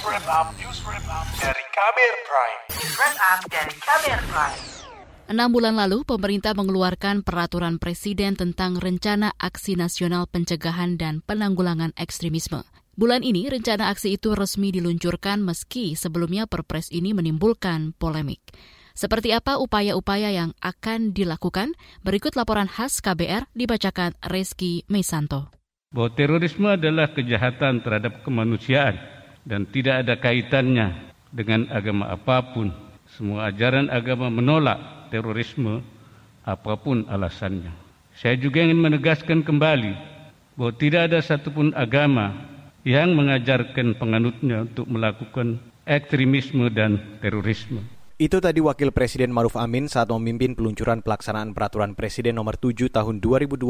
Wrap dari Kamer Prime. Dari Kamer Prime. Enam bulan lalu, pemerintah mengeluarkan peraturan presiden tentang rencana aksi nasional pencegahan dan penanggulangan ekstremisme. Bulan ini, rencana aksi itu resmi diluncurkan meski sebelumnya perpres ini menimbulkan polemik. Seperti apa upaya-upaya yang akan dilakukan? Berikut laporan khas KBR dibacakan Reski Mesanto. Bahwa terorisme adalah kejahatan terhadap kemanusiaan dan tidak ada kaitannya dengan agama apa pun. Semua ajaran agama menolak terorisme apa pun alasannya. Saya juga ingin menegaskan kembali bahwa tidak ada satupun agama yang mengajarkan penganutnya untuk melakukan ekstremisme dan terorisme. Itu tadi Wakil Presiden Maruf Amin saat memimpin peluncuran pelaksanaan Peraturan Presiden Nomor 7 Tahun 2021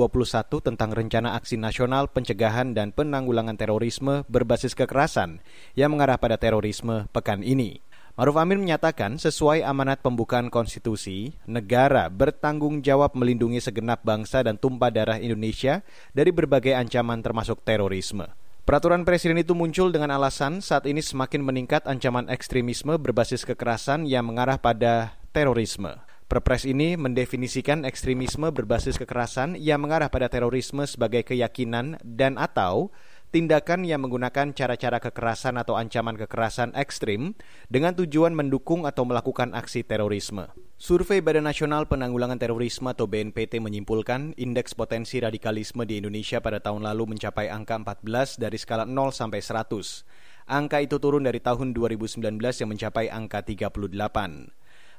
tentang Rencana Aksi Nasional Pencegahan dan Penanggulangan Terorisme berbasis kekerasan yang mengarah pada terorisme pekan ini. Maruf Amin menyatakan sesuai amanat pembukaan konstitusi, negara bertanggung jawab melindungi segenap bangsa dan tumpah darah Indonesia dari berbagai ancaman termasuk terorisme. Peraturan presiden itu muncul dengan alasan saat ini semakin meningkat ancaman ekstremisme berbasis kekerasan yang mengarah pada terorisme. Perpres ini mendefinisikan ekstremisme berbasis kekerasan yang mengarah pada terorisme sebagai keyakinan dan atau tindakan yang menggunakan cara-cara kekerasan atau ancaman kekerasan ekstrim dengan tujuan mendukung atau melakukan aksi terorisme. Survei Badan Nasional Penanggulangan Terorisme atau BNPT menyimpulkan indeks potensi radikalisme di Indonesia pada tahun lalu mencapai angka 14 dari skala 0 sampai 100. Angka itu turun dari tahun 2019 yang mencapai angka 38.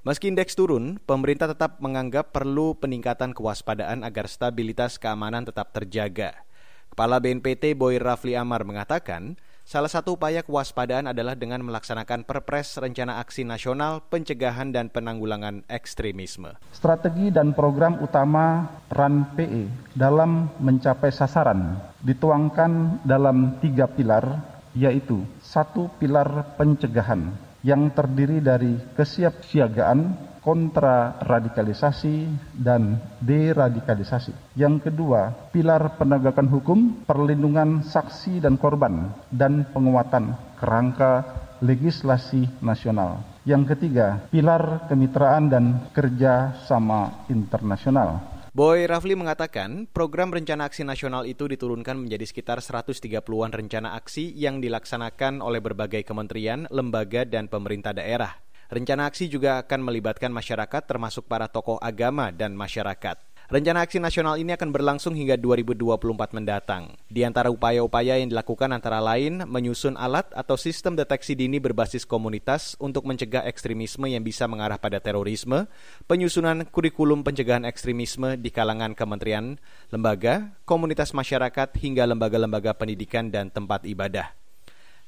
Meski indeks turun, pemerintah tetap menganggap perlu peningkatan kewaspadaan agar stabilitas keamanan tetap terjaga. Kepala BNPT Boy Rafli Amar mengatakan, salah satu upaya kewaspadaan adalah dengan melaksanakan Perpres Rencana Aksi Nasional Pencegahan dan Penanggulangan Ekstremisme. Strategi dan program utama RAN PE dalam mencapai sasaran dituangkan dalam tiga pilar, yaitu satu pilar pencegahan yang terdiri dari kesiapsiagaan kontra radikalisasi dan deradikalisasi. Yang kedua, pilar penegakan hukum, perlindungan saksi dan korban, dan penguatan kerangka legislasi nasional. Yang ketiga, pilar kemitraan dan kerja sama internasional. Boy Rafli mengatakan, program rencana aksi nasional itu diturunkan menjadi sekitar 130-an rencana aksi yang dilaksanakan oleh berbagai kementerian, lembaga, dan pemerintah daerah. Rencana aksi juga akan melibatkan masyarakat termasuk para tokoh agama dan masyarakat. Rencana aksi nasional ini akan berlangsung hingga 2024 mendatang. Di antara upaya-upaya yang dilakukan antara lain menyusun alat atau sistem deteksi dini berbasis komunitas untuk mencegah ekstremisme yang bisa mengarah pada terorisme, penyusunan kurikulum pencegahan ekstremisme di kalangan kementerian, lembaga, komunitas masyarakat hingga lembaga-lembaga pendidikan dan tempat ibadah.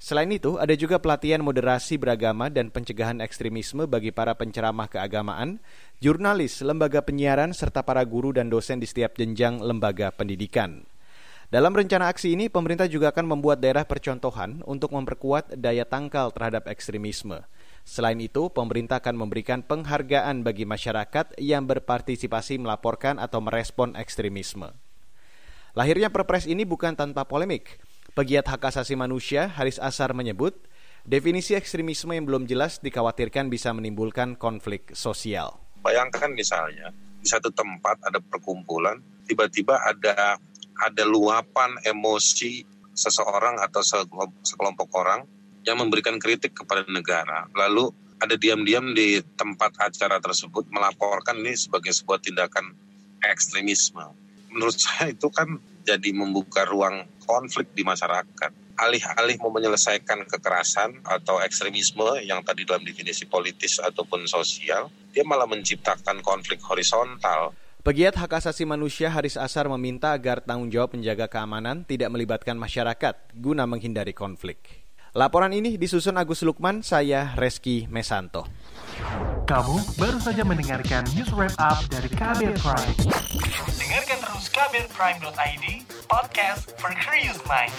Selain itu, ada juga pelatihan moderasi beragama dan pencegahan ekstremisme bagi para penceramah keagamaan, jurnalis, lembaga penyiaran, serta para guru dan dosen di setiap jenjang lembaga pendidikan. Dalam rencana aksi ini, pemerintah juga akan membuat daerah percontohan untuk memperkuat daya tangkal terhadap ekstremisme. Selain itu, pemerintah akan memberikan penghargaan bagi masyarakat yang berpartisipasi melaporkan atau merespon ekstremisme. Lahirnya perpres ini bukan tanpa polemik. Pegiat hak asasi manusia Haris Asar menyebut, definisi ekstremisme yang belum jelas dikhawatirkan bisa menimbulkan konflik sosial. Bayangkan misalnya di satu tempat ada perkumpulan, tiba-tiba ada ada luapan emosi seseorang atau sekelompok orang yang memberikan kritik kepada negara. Lalu ada diam-diam di tempat acara tersebut melaporkan ini sebagai sebuah tindakan ekstremisme. Menurut saya itu kan jadi membuka ruang konflik di masyarakat. Alih-alih mau menyelesaikan kekerasan atau ekstremisme yang tadi dalam definisi politis ataupun sosial, dia malah menciptakan konflik horizontal. Pegiat hak asasi manusia Haris Asar meminta agar tanggung jawab menjaga keamanan tidak melibatkan masyarakat guna menghindari konflik. Laporan ini disusun Agus Lukman, saya Reski Mesanto. Kamu baru saja mendengarkan news wrap up dari Kabel Prime. Dengarkan terus kabelprime.id, podcast for curious mind.